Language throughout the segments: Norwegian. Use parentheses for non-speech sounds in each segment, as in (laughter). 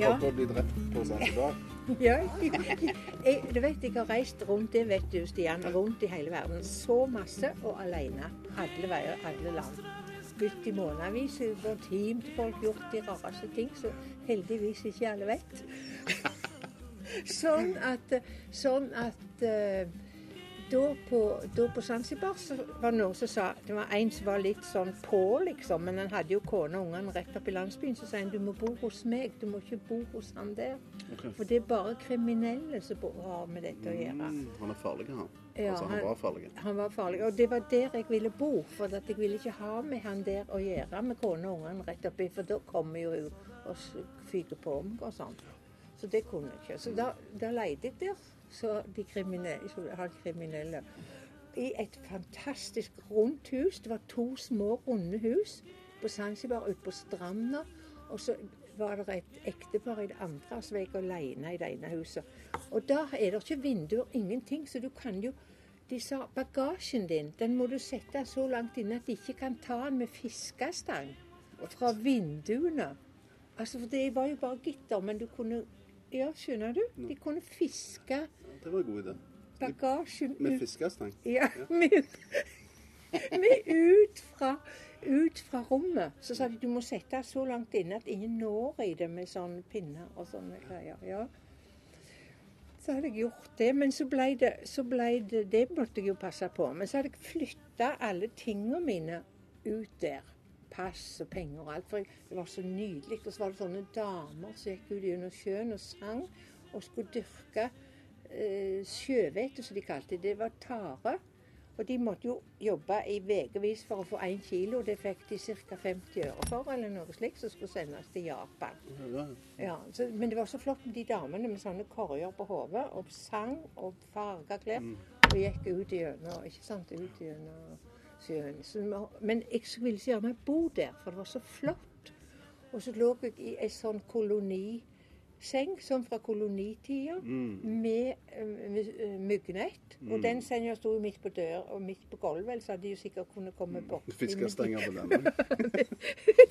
Ja. å bli drept på Zanzibar. (laughs) ja. Jeg, du vet, jeg har reist rundt, det vet du Stian, rundt i hele verden. Så masse og alene. Alle veier, alle land. Spilt i månedsvis, gått hjem til folk, gjort de rareste ting som heldigvis ikke alle vet. (laughs) Sånn at, sånn at eh, da på, da på Zanzibar så var det noen som sa Det var en som var litt sånn på, liksom. Men han hadde jo kone og ungene rett opp i landsbyen. Så sa han du må bo hos meg, du må ikke bo hos han der. Okay. For det er bare kriminelle som har med dette å gjøre. Mm, han er farlig, han. Ja, altså, han han- var farlig. Han var farlig. Og det var der jeg ville bo. For at jeg ville ikke ha med han der å gjøre, med kone og ungene rett oppi. For da kommer jo hun og fyker på meg og sånn. Så det kunne jeg ikke. Så da, da leide jeg der. Så de kriminelle, kriminelle. I et fantastisk rundt hus. Det var to små, runde hus på Zanzibar ute på stranda. Og så var det et ektepar i det andre, som jeg alene i det ene huset. Og da er det ikke vinduer, ingenting, så du kan jo De sa bagasjen din den må du sette så langt inne at de ikke kan ta den med fiskestang fra vinduene. Altså, for Det var jo bare gitter, men du kunne Ja, skjønner du? De kunne fiske Det var en god idé. bagasjen Med fiskestang. ja, (laughs) med, med ut, fra, ut fra rommet. Så sa de du må sette så langt inne at ingen når i det med sånne pinner og sånne greier. Ja. Så hadde jeg gjort det, men så ble det, så ble det Det måtte jeg jo passe på. Men så hadde jeg flytta alle tingene mine ut der. Pass og penger og alt. For det var så nydelig. Og så var det sånne damer som gikk ut gjennom sjøen og sang og skulle dyrke eh, sjøhvete, som de kalte det. Det var tare. Og de måtte jo jobbe i ukevis for å få én kilo. Det fikk de ca. 50 øre for, eller noe slikt, som skulle sendes til Japan. Ja, så, men det var så flott med de damene med sånne korger på hodet, og sang og farga klær. Og gikk ut gjennom ikke sant, ut gjennom sjøen. Men jeg ville så gjerne bo der, for det var så flott. Og så lå jeg i ei sånn koloniseng, sånn fra kolonitida, med uh, myggnett. Og den senga sto midt på døra og midt på gulvet, så hadde de jo sikkert kunnet komme borti Fiskestenger på denne. (laughs)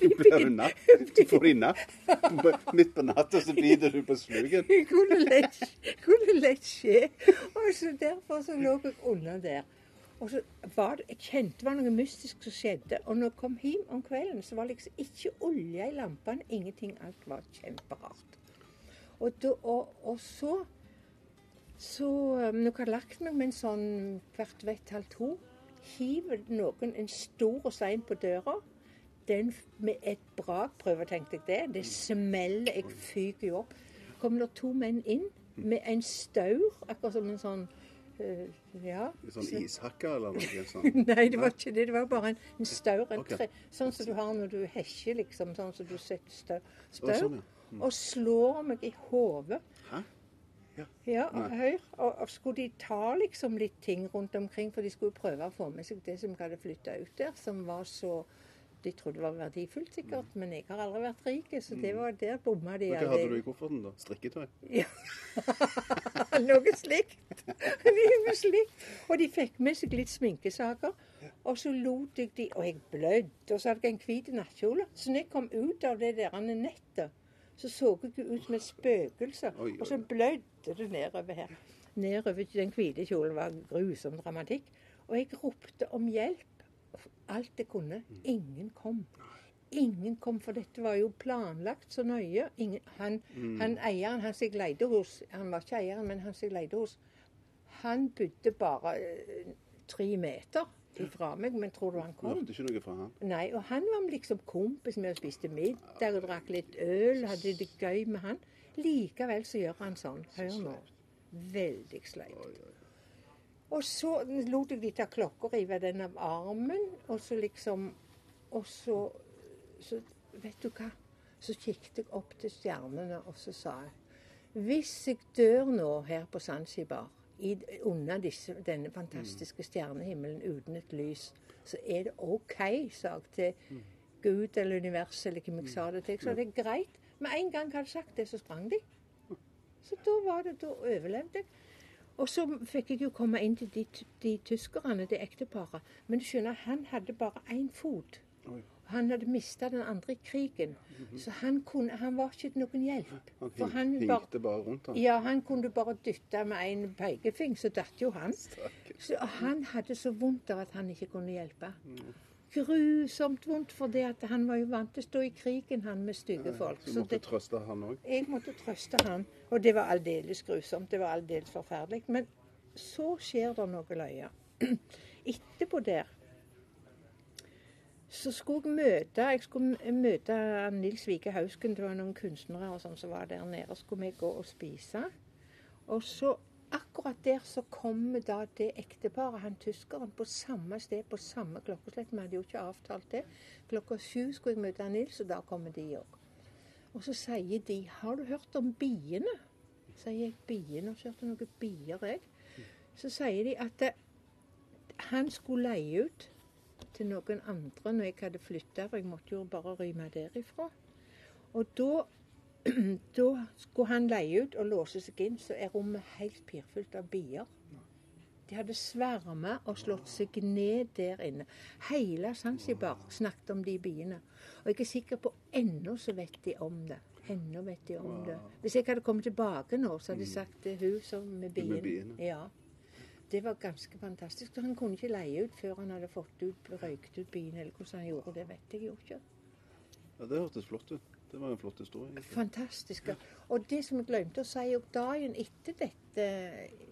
(laughs) Du blir natt. Du får de napp. Midt på natta så biter du på slugen. Det (laughs) kunne lett, kunne lett skje. Og så Derfor så lå jeg unna der. Og så var det, Jeg kjente det var noe mystisk som skjedde. Og når jeg kom hjem om kvelden, så var det liksom ikke olje i lampene. Ingenting. Alt var kjemperart. Og, da, og, og så så um, Når jeg har lagt meg med en sånn hvert vett halv to, hiver noen en stor stein på døra. Den med et brak prøver, tenkte jeg det. Det smeller. Jeg fyker jo opp. Kommer det to menn inn med en staur, akkurat som en sånn øh, Ja. Sånn ishakker eller noe (laughs) sånt. Nei, det var ikke det. Det var bare en, en staur. En okay. tre, sånn som du har når du hesjer, liksom. Sånn som du setter staur. staur. Oh, sånn, ja. Og slår meg i hodet. Hæ? Ja, hør. Og, og skulle de ta liksom litt ting rundt omkring, for de skulle prøve å få med seg det som hadde flytta ut der, som var så De trodde det var verdifullt, sikkert, men jeg har aldri vært rik, så det var der bomma de. Hva hadde du i kofferten, da? Strikketøy? Ja. (laughs) Noe slikt. (laughs) Noe slikt. Og de fikk med seg litt sminkesaker. Og så lot jeg de Og jeg blødde. Og så hadde jeg en hvit nattkjole. Så når jeg kom ut av det der nettet, så så jeg ut som et spøkelse. Og så blødde det nedover her. Nedover den hvite kjolen var grusom dramatikk. Og jeg ropte om hjelp alt jeg kunne. Ingen kom. Ingen kom, for dette var jo planlagt så nøye. Ingen, han, han eieren, han som jeg leide hos Han var ikke eieren, men han som jeg leide hos, han bodde bare eh, tre meter ifra meg. Men tror du han kom? hørte ikke noe fra han? Nei, og han var liksom kompis med og spiste middag og drakk litt øl. Hadde det gøy med han. Likevel så gjør han sånn. Hør nå. Veldig sleipt. Og så lot jeg de ta klokka rive den av armen, og så liksom Og så, så Vet du hva? Så kikket jeg opp til stjernene, og så sa jeg Hvis jeg dør nå her på Zanzibar, i, under disse, denne fantastiske stjernehimmelen uten et lys, så er det OK, sa jeg til Gud eller universet, eller hvem jeg sa det til. Så det er greit. Med en gang jeg hadde sagt det, så sprang de. Så da var det, da overlevde jeg. Og så fikk jeg jo komme inn til de, de tyskerne, det ekteparet. Men du skjønner, han hadde bare én fot. Han hadde mista den andre i krigen, så han, kunne, han var ikke til noen hjelp. Han For han bare, bare rundt han. ja, han kunne bare dytte med en pekefing, så datt jo han. Stakkars. Så han hadde så vondt av at han ikke kunne hjelpe. Grusomt vondt, for det at han var jo vant til å stå i krigen, han med stygge folk. Du Så måtte det, trøste han òg. jeg måtte trøste han, og det var aldeles grusomt. Det var aldeles forferdelig. Men så skjer det noe løye. (clears throat) Etterpå der så skulle jeg møte jeg skulle møte Nils Vike Hausken. Det var noen kunstnere og sånn som var der nede. Så skulle vi gå og spise. Og så akkurat der så kommer da det ekteparet, han tyskeren, på samme sted på samme klokkeslett. Vi hadde jo ikke avtalt det. Klokka sju skulle jeg møte Nils, og da kommer de òg. Og så sier de 'Har du hørt om biene?' Sier jeg 'biene', har så hørt om noen bier, jeg. Så sier de at det, han skulle leie ut til noen andre når jeg hadde flytta, for jeg måtte jo bare rømme derifra. Og da, (clears throat) da skulle han leie ut og låse seg inn, så er rommet helt pirfullt av bier. De hadde sverma og slått seg ned der inne. Hele Zanzibar snakket om de biene. Og jeg er sikker på ennå så vet de om det. Ennå vet de om det. Hvis jeg hadde kommet tilbake nå, så hadde jeg sagt det er hun som med biene. Ja. Det var ganske fantastisk. Så han kunne ikke leie ut før han hadde fått ut, røykt ut bien. Eller hvordan han gjorde det, vet jeg jo ikke. Ja, det hørtes flott ut. Det var en flott historie. egentlig. Fantastiske. Og det som jeg glemte å si, og dagen etter dette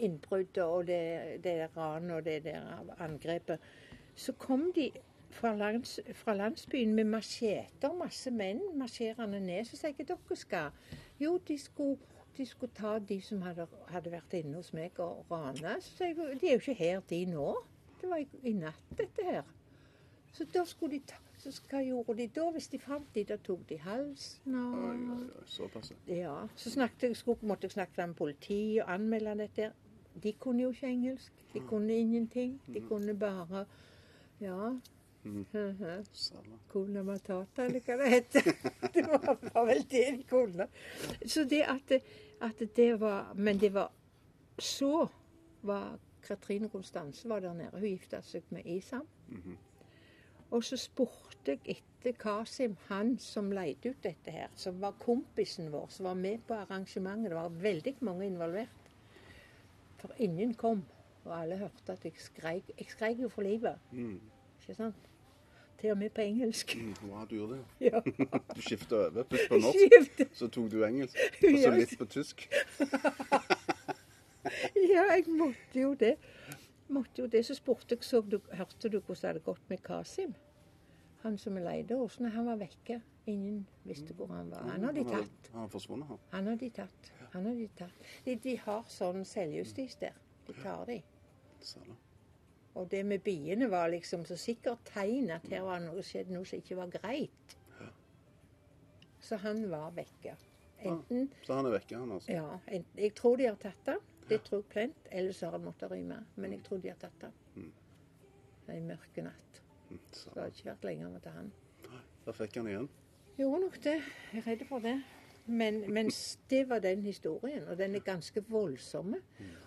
innbruddet og det, det ranet og det der angrepet, så kom de fra, lands, fra landsbyen med macheter, masse menn marsjerende ned. Så sier jeg dere skal. Jo, de skulle, de skulle ta de som hadde, hadde vært inne hos meg og rane. Så jeg de er jo ikke her, de nå. Det var i, i natt, dette her. Så da skulle de ta så hva gjorde de da? Hvis de fant de, da tok de halsen og Oi, oi, oi, såpass. ja, så snakket jeg, skulle, måtte jeg snakke med politiet og anmelde dette. De kunne jo ikke engelsk. De kunne ingenting. De kunne bare Ja. Mhm. Kona matata, eller hva det heter. (laughs) Det var, vel din kone. Så det at, at det var Men det var Så var Katrine Konstanse var der nede. Hun gifta seg med Isam. Mhm. Og så spurte jeg etter Kasim, han som leide ut dette her, som var kompisen vår, som var med på arrangementet. Det var veldig mange involvert. For ingen kom, og alle hørte at jeg skreik. Jeg skreik jo for livet, Mm. ikke sant? Til og med på engelsk. Mm. Wow, du gjorde det. Ja. Du skifta over. Først på norsk, Skifte. så tok du engelsk. (laughs) Og så litt på tysk. (laughs) Ja, jeg måtte jo det. Måtte jo det. Så spurte jeg, så du, hørte du hvordan det hadde gått med Kasim? Han som vi leide hos, han var vekke. Ingen visste hvor han var. Han har de tatt. Han har forsvunnet, han. Han har de tatt. Han har de tatt. De, de har sånn selvjustis der. De tar de. Sala. Og det med biene var liksom så sikkert tegn at her var noe skjedd noe som ikke var greit. Så han var vekke. Enten Så han er vekke, han altså. Ja, enten, jeg tror de har tatt han. Det tror jeg plent. Ellers har han måttet rømme. Men jeg tror de har tatt han. Mm. En mørke natt. Mm, Det har ikke vært lenger med han. Da fikk han igjen. Gjorde nok det. Jeg er redd for det. Men, mens det var den historien, og den er ganske voldsomme.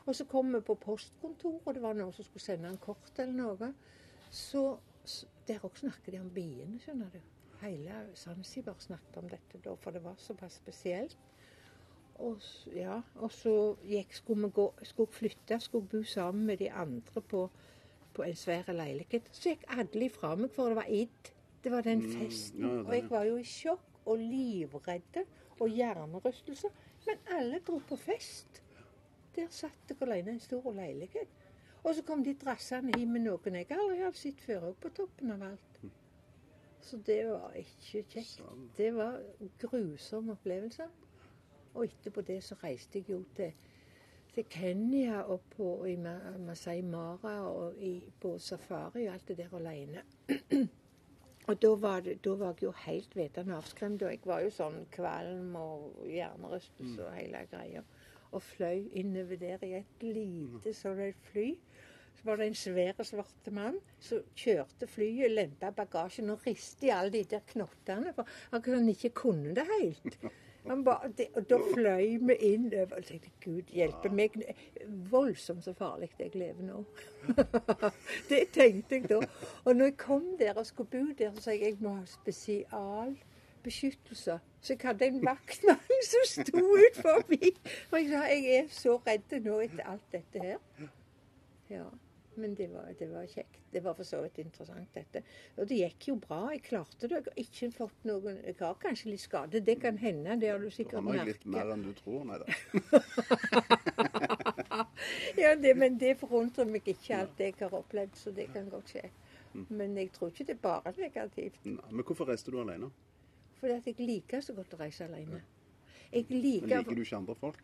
Og så kom vi på postkontoret, og det var noen som skulle sende en kort eller noe. Så, så Der òg snakker de om biene, skjønner du. Hele Zanzibar snakket om dette da, for det var såpass spesielt. Og, ja, og så gikk, skulle vi gå, skulle flytte, skulle bo sammen med de andre på, på en svær leilighet. Så gikk alle ifra meg, for det var id. Det var den Mm, festen. ja, og jeg var jo i sjokk og livredde og hjernerystelse. Men alle dro på fest. Der satt jeg alene i en stor leilighet. Og så kom de drassende hjem med noen jeg aldri hadde sett før, og på toppen av alt. Så det var ikke kjekt. Det var grusomme opplevelser. Og etterpå det så reiste jeg jo til, til Kenya og på, i Masai Mara og i, på safari og alt det der alene. (clears throat) og da var, det, da var jeg jo helt vetende avskremt. Og jeg var jo sånn kvalm og hjernerystelse og hele greia. Og fløy innover der i et lite sånn et fly. Så var det en svær, svart mann som kjørte flyet, lempa bagasjen og riste i alle de der knottene. For han han ikke kunne det helt. (laughs) Bare, det, og da fløy vi innover. Og tenkte Gud hjelpe meg. Voldsomt så farlig jeg lever nå. (laughs) det tenkte jeg da. Og når jeg kom der og skulle bo der, så sa jeg jeg må ha spesialbeskyttelse. Så jeg hadde en vaktmann (laughs) som sto ut forbi. Og jeg sa jeg er så redd nå etter alt dette her. Ja. Men det var, det var kjekt. Det var for så vidt interessant, dette. Og det gikk jo bra. Jeg klarte det. Jeg har ikke fått noen Jeg har kanskje litt skade. Det kan hende. Det har du Du har nok litt mer enn du tror. Nei da. (laughs) Ja, det, men det forundrer meg ikke alt jeg har opplevd, så det kan godt skje. Men jeg tror ikke det er bare negativt. Men hvorfor reiste du alene? For jeg liker så godt å reise alene. Jeg Men liker, liker du ikke andre folk?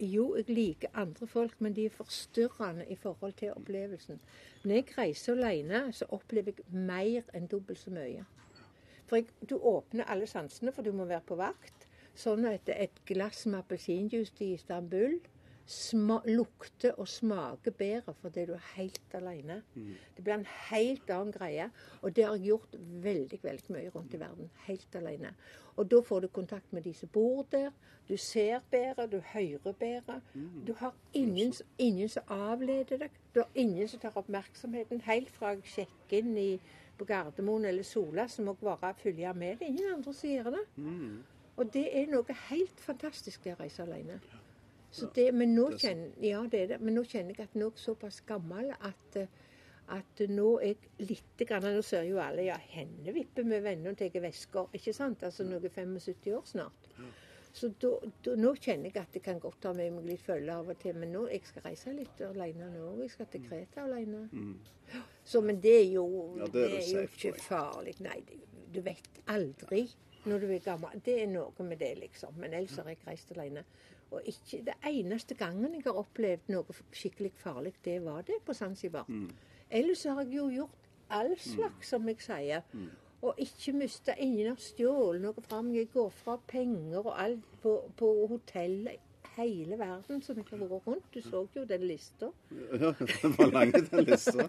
Jo, jeg liker andre folk, men de er forstyrrende i forhold til opplevelsen. Når jeg reiser alene, så opplever jeg mer enn dobbelt så mye. For jeg, du åpner alle sansene, for du må være på vakt. Sånn at et glass med appelsinjuice i Istanbul lukter og smaker bedre fordi du er helt alene. Det blir en helt annen greie. Og det har jeg gjort veldig veldig mye rundt i verden. Helt alene. Og da får du kontakt med de som bor der. Du ser bedre, du hører bedre. Du har ingen, ingen som avleder deg. Du har ingen som tar oppmerksomheten. Helt fra jeg sjekker inn i, på Gardermoen eller Sola, så må jeg bare følge med. Det er ingen andre som gjør det. Mm. Og det er noe helt fantastisk det å reise alene. Så det, men, nå det er kjenner, ja, det er det. men nå kjenner jeg at nå er jeg såpass gammel at, eh, at nå er jeg litt grann, Nå ser jo alle ja, henne vipper med venner og tar vesker. ikke sant? Altså noe 75 år snart. Så da, da, nå kjenner jeg at jeg kan godt ta med meg litt følge av og til. Men nå, jeg skal reise litt alene nå. Jeg skal til Kreta alene. Så, men det er jo, Mm. Ja, det det er er jo ikke farlig. Nei, du vet aldri når du er gammel. Det er noe med det, liksom. Men ellers har jeg reist alene. Og ikke, det eneste gangen jeg har opplevd noe skikkelig farlig, det var det på Zanzibar. Mm. Ellers har jeg jo gjort all slags, som jeg sier. Mm. Og ikke mista Ingen har stjålet noe fra meg. Jeg går fra penger og alt på, på hotellet hele verden som jeg har vært rundt. Du så jo den lista. Ja, (laughs) den var lang, den lista.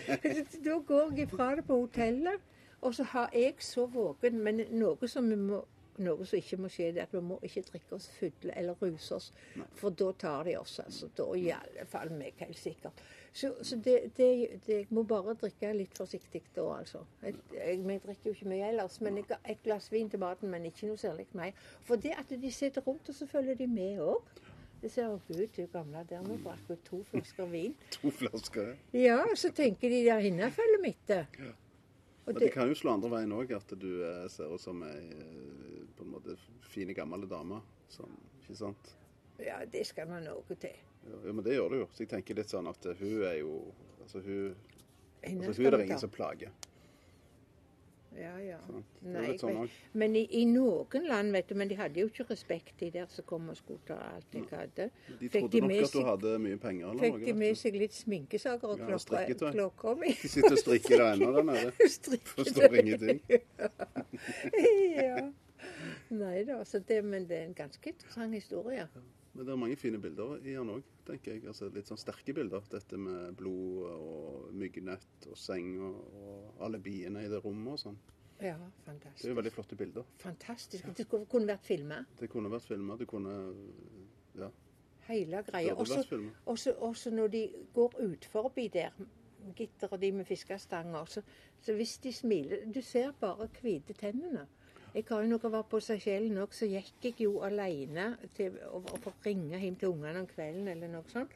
(laughs) da går jeg fra det på hotellet, og så har jeg så våken Men noe som, vi må, noe som ikke må skje, det er at vi må ikke drikke oss fulle eller ruse oss. For da tar de oss. altså. Da i alle fall meg, helt sikkert. Så, så det, det, det, jeg må bare drikke litt forsiktig da, altså. Jeg, jeg, vi drikker jo ikke mye ellers. Men jeg, har et glass vin til maten, men ikke noe særlig mer. For det at de sitter rundt, og så følger de med òg. Det ser jo gud, du gamle der, nå brakk hun to flasker vin. (laughs) To flasker. Ja, så tenker de der inne følger med etter. Og Men det kan jo slå andre veien òg, at du eh, ser ut som ei eh, på en måte fine, gamle dame. Som, ikke sant? Ja, det skal man noe til. Ja, men det gjør du jo. Så jeg tenker litt sånn at hun er jo Altså, hun, altså, hun er det ingen som plager. Ja, ja. Det er Nei, sånn men, i, i noen land, vet du, men de hadde jo ikke respekt, de der som kom og skulle ta alt jeg hadde. De trodde de nok at du hadde mye penger eller Fikk noe. de med seg litt sminkesaker og Ja, klokka, strikketøy. mi? De sitter og strikker der ennå der nede. (laughs) Forstår ingenting. (laughs) ja. Nei da, så det, men det er en ganske interessant historie. Men det er mange fine bilder i den òg, tenker jeg. Altså, litt sånn sterke bilder. Dette med blod og myggnett og seng og, og alle biene i det rommet og sånn. Ja, fantastisk. Det er jo veldig flotte bilder. Fantastisk. Det kunne vært filma, Det kunne vært filma. Det kunne Ja. hele greia. Også, når de går ut forbi der, og de med fiskestanger, så, så hvis de smiler Du ser bare hvite tennene. Jeg har jo når jeg var på Seychellen òg, så gikk jeg jo alene til, og, og ringe hjem til ungene om kvelden eller noe sånt.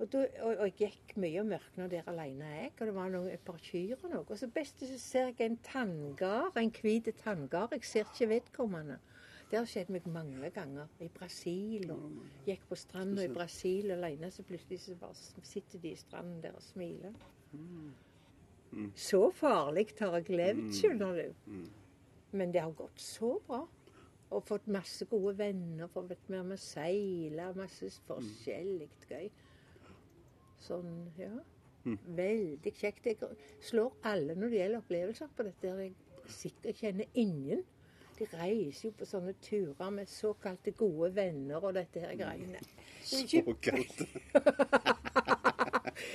Og, da, og, og jeg gikk mye og mørkna der alene, jeg. Og det var noen, et par kyr og noe. Og så best så ser jeg en tanngard, en hvit tanngard. Jeg ser ikke vedkommende. Det har skjedd meg mange ganger. I Brasil og gikk på stranda i Brasil alene, så plutselig så bare sitter de i stranden der og smiler. Så farlig har jeg levd, skjønner du. Men det har gått så bra. Og fått masse gode venner, fått vært med meg seile, masse forskjellig gøy. Sånn, ja. Veldig kjekt. Jeg slår alle når det gjelder opplevelser på dette. Jeg sikkert kjenner ingen. De reiser jo på sånne turer med såkalte gode venner og dette her greiene. Såkalte (laughs)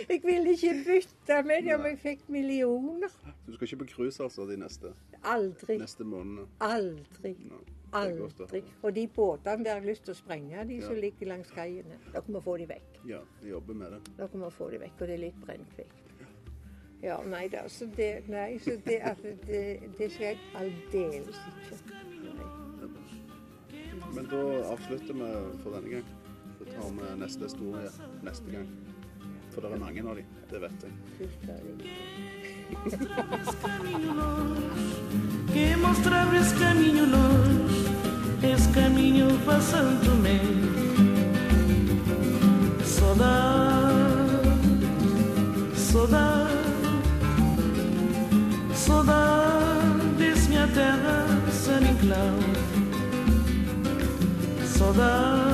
Jeg ville ikke bytte med dem om jeg fikk millioner. Du skal ikke på cruise altså de neste, Aldri. neste månedene? Aldri. Å Aldri. Og de båtene der har lyst til å sprenge, de som ligger langs kaiene. Dere må få de vekk. Ja, vi jobber med det. Dere må få de vekk, og det er litt brennkvikt. Ja, nei da, så det, nei, så det, at det, det skjer jeg aldeles ikke. Nei. Men da avslutter vi for denne gang. Så tar vi neste historie neste gang. For det er mange av dem, det vet jeg. Que mostrar esse caminho longe, Soda, Saudade, saudade, diz minha terra sem inclau Saudade,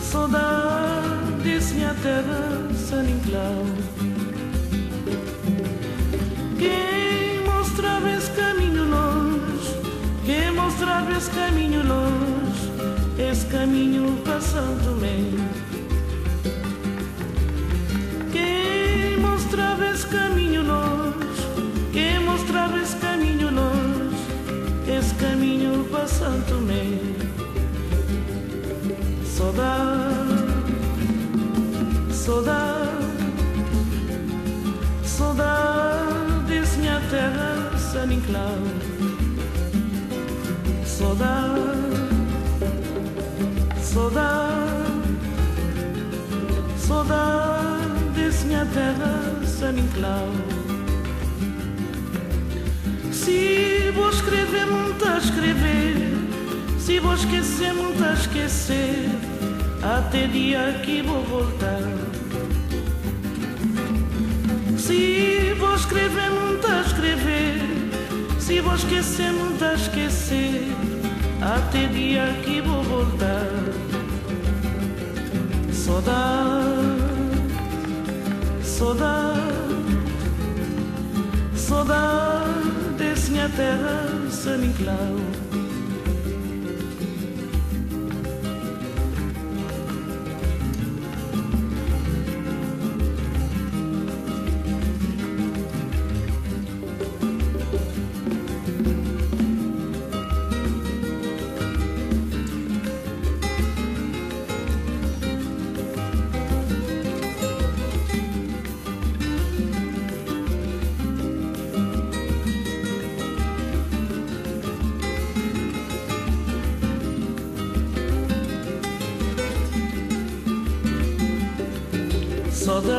saudade, diz minha terra sem inclau esse caminho longe, esse caminho Tomé. Quem mostrava esse caminho longe, quem mostrava esse caminho longe, esse caminho Tomé. Saudade, saudade, saudade desse minha terra, San. Saudade, saudade, saudade desse minha terra, San Inclau. Se vou escrever, muito a escrever. Se vou esquecer, muito a esquecer. Até dia que vou voltar. Se vou escrever, muito a escrever. Se vou esquecer, muito a esquecer. Até dia que vou voltar. Saudade, saudade, saudade desse minha terra, San Inclau. Saudade,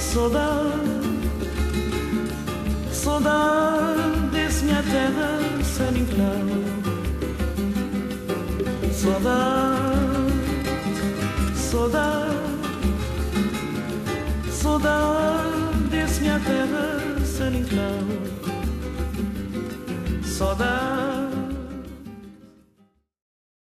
saudade, saudade saudades, minha terra sem inclão. Saudade, saudade, saudade saudades, minha terra sem inclão. Saudade.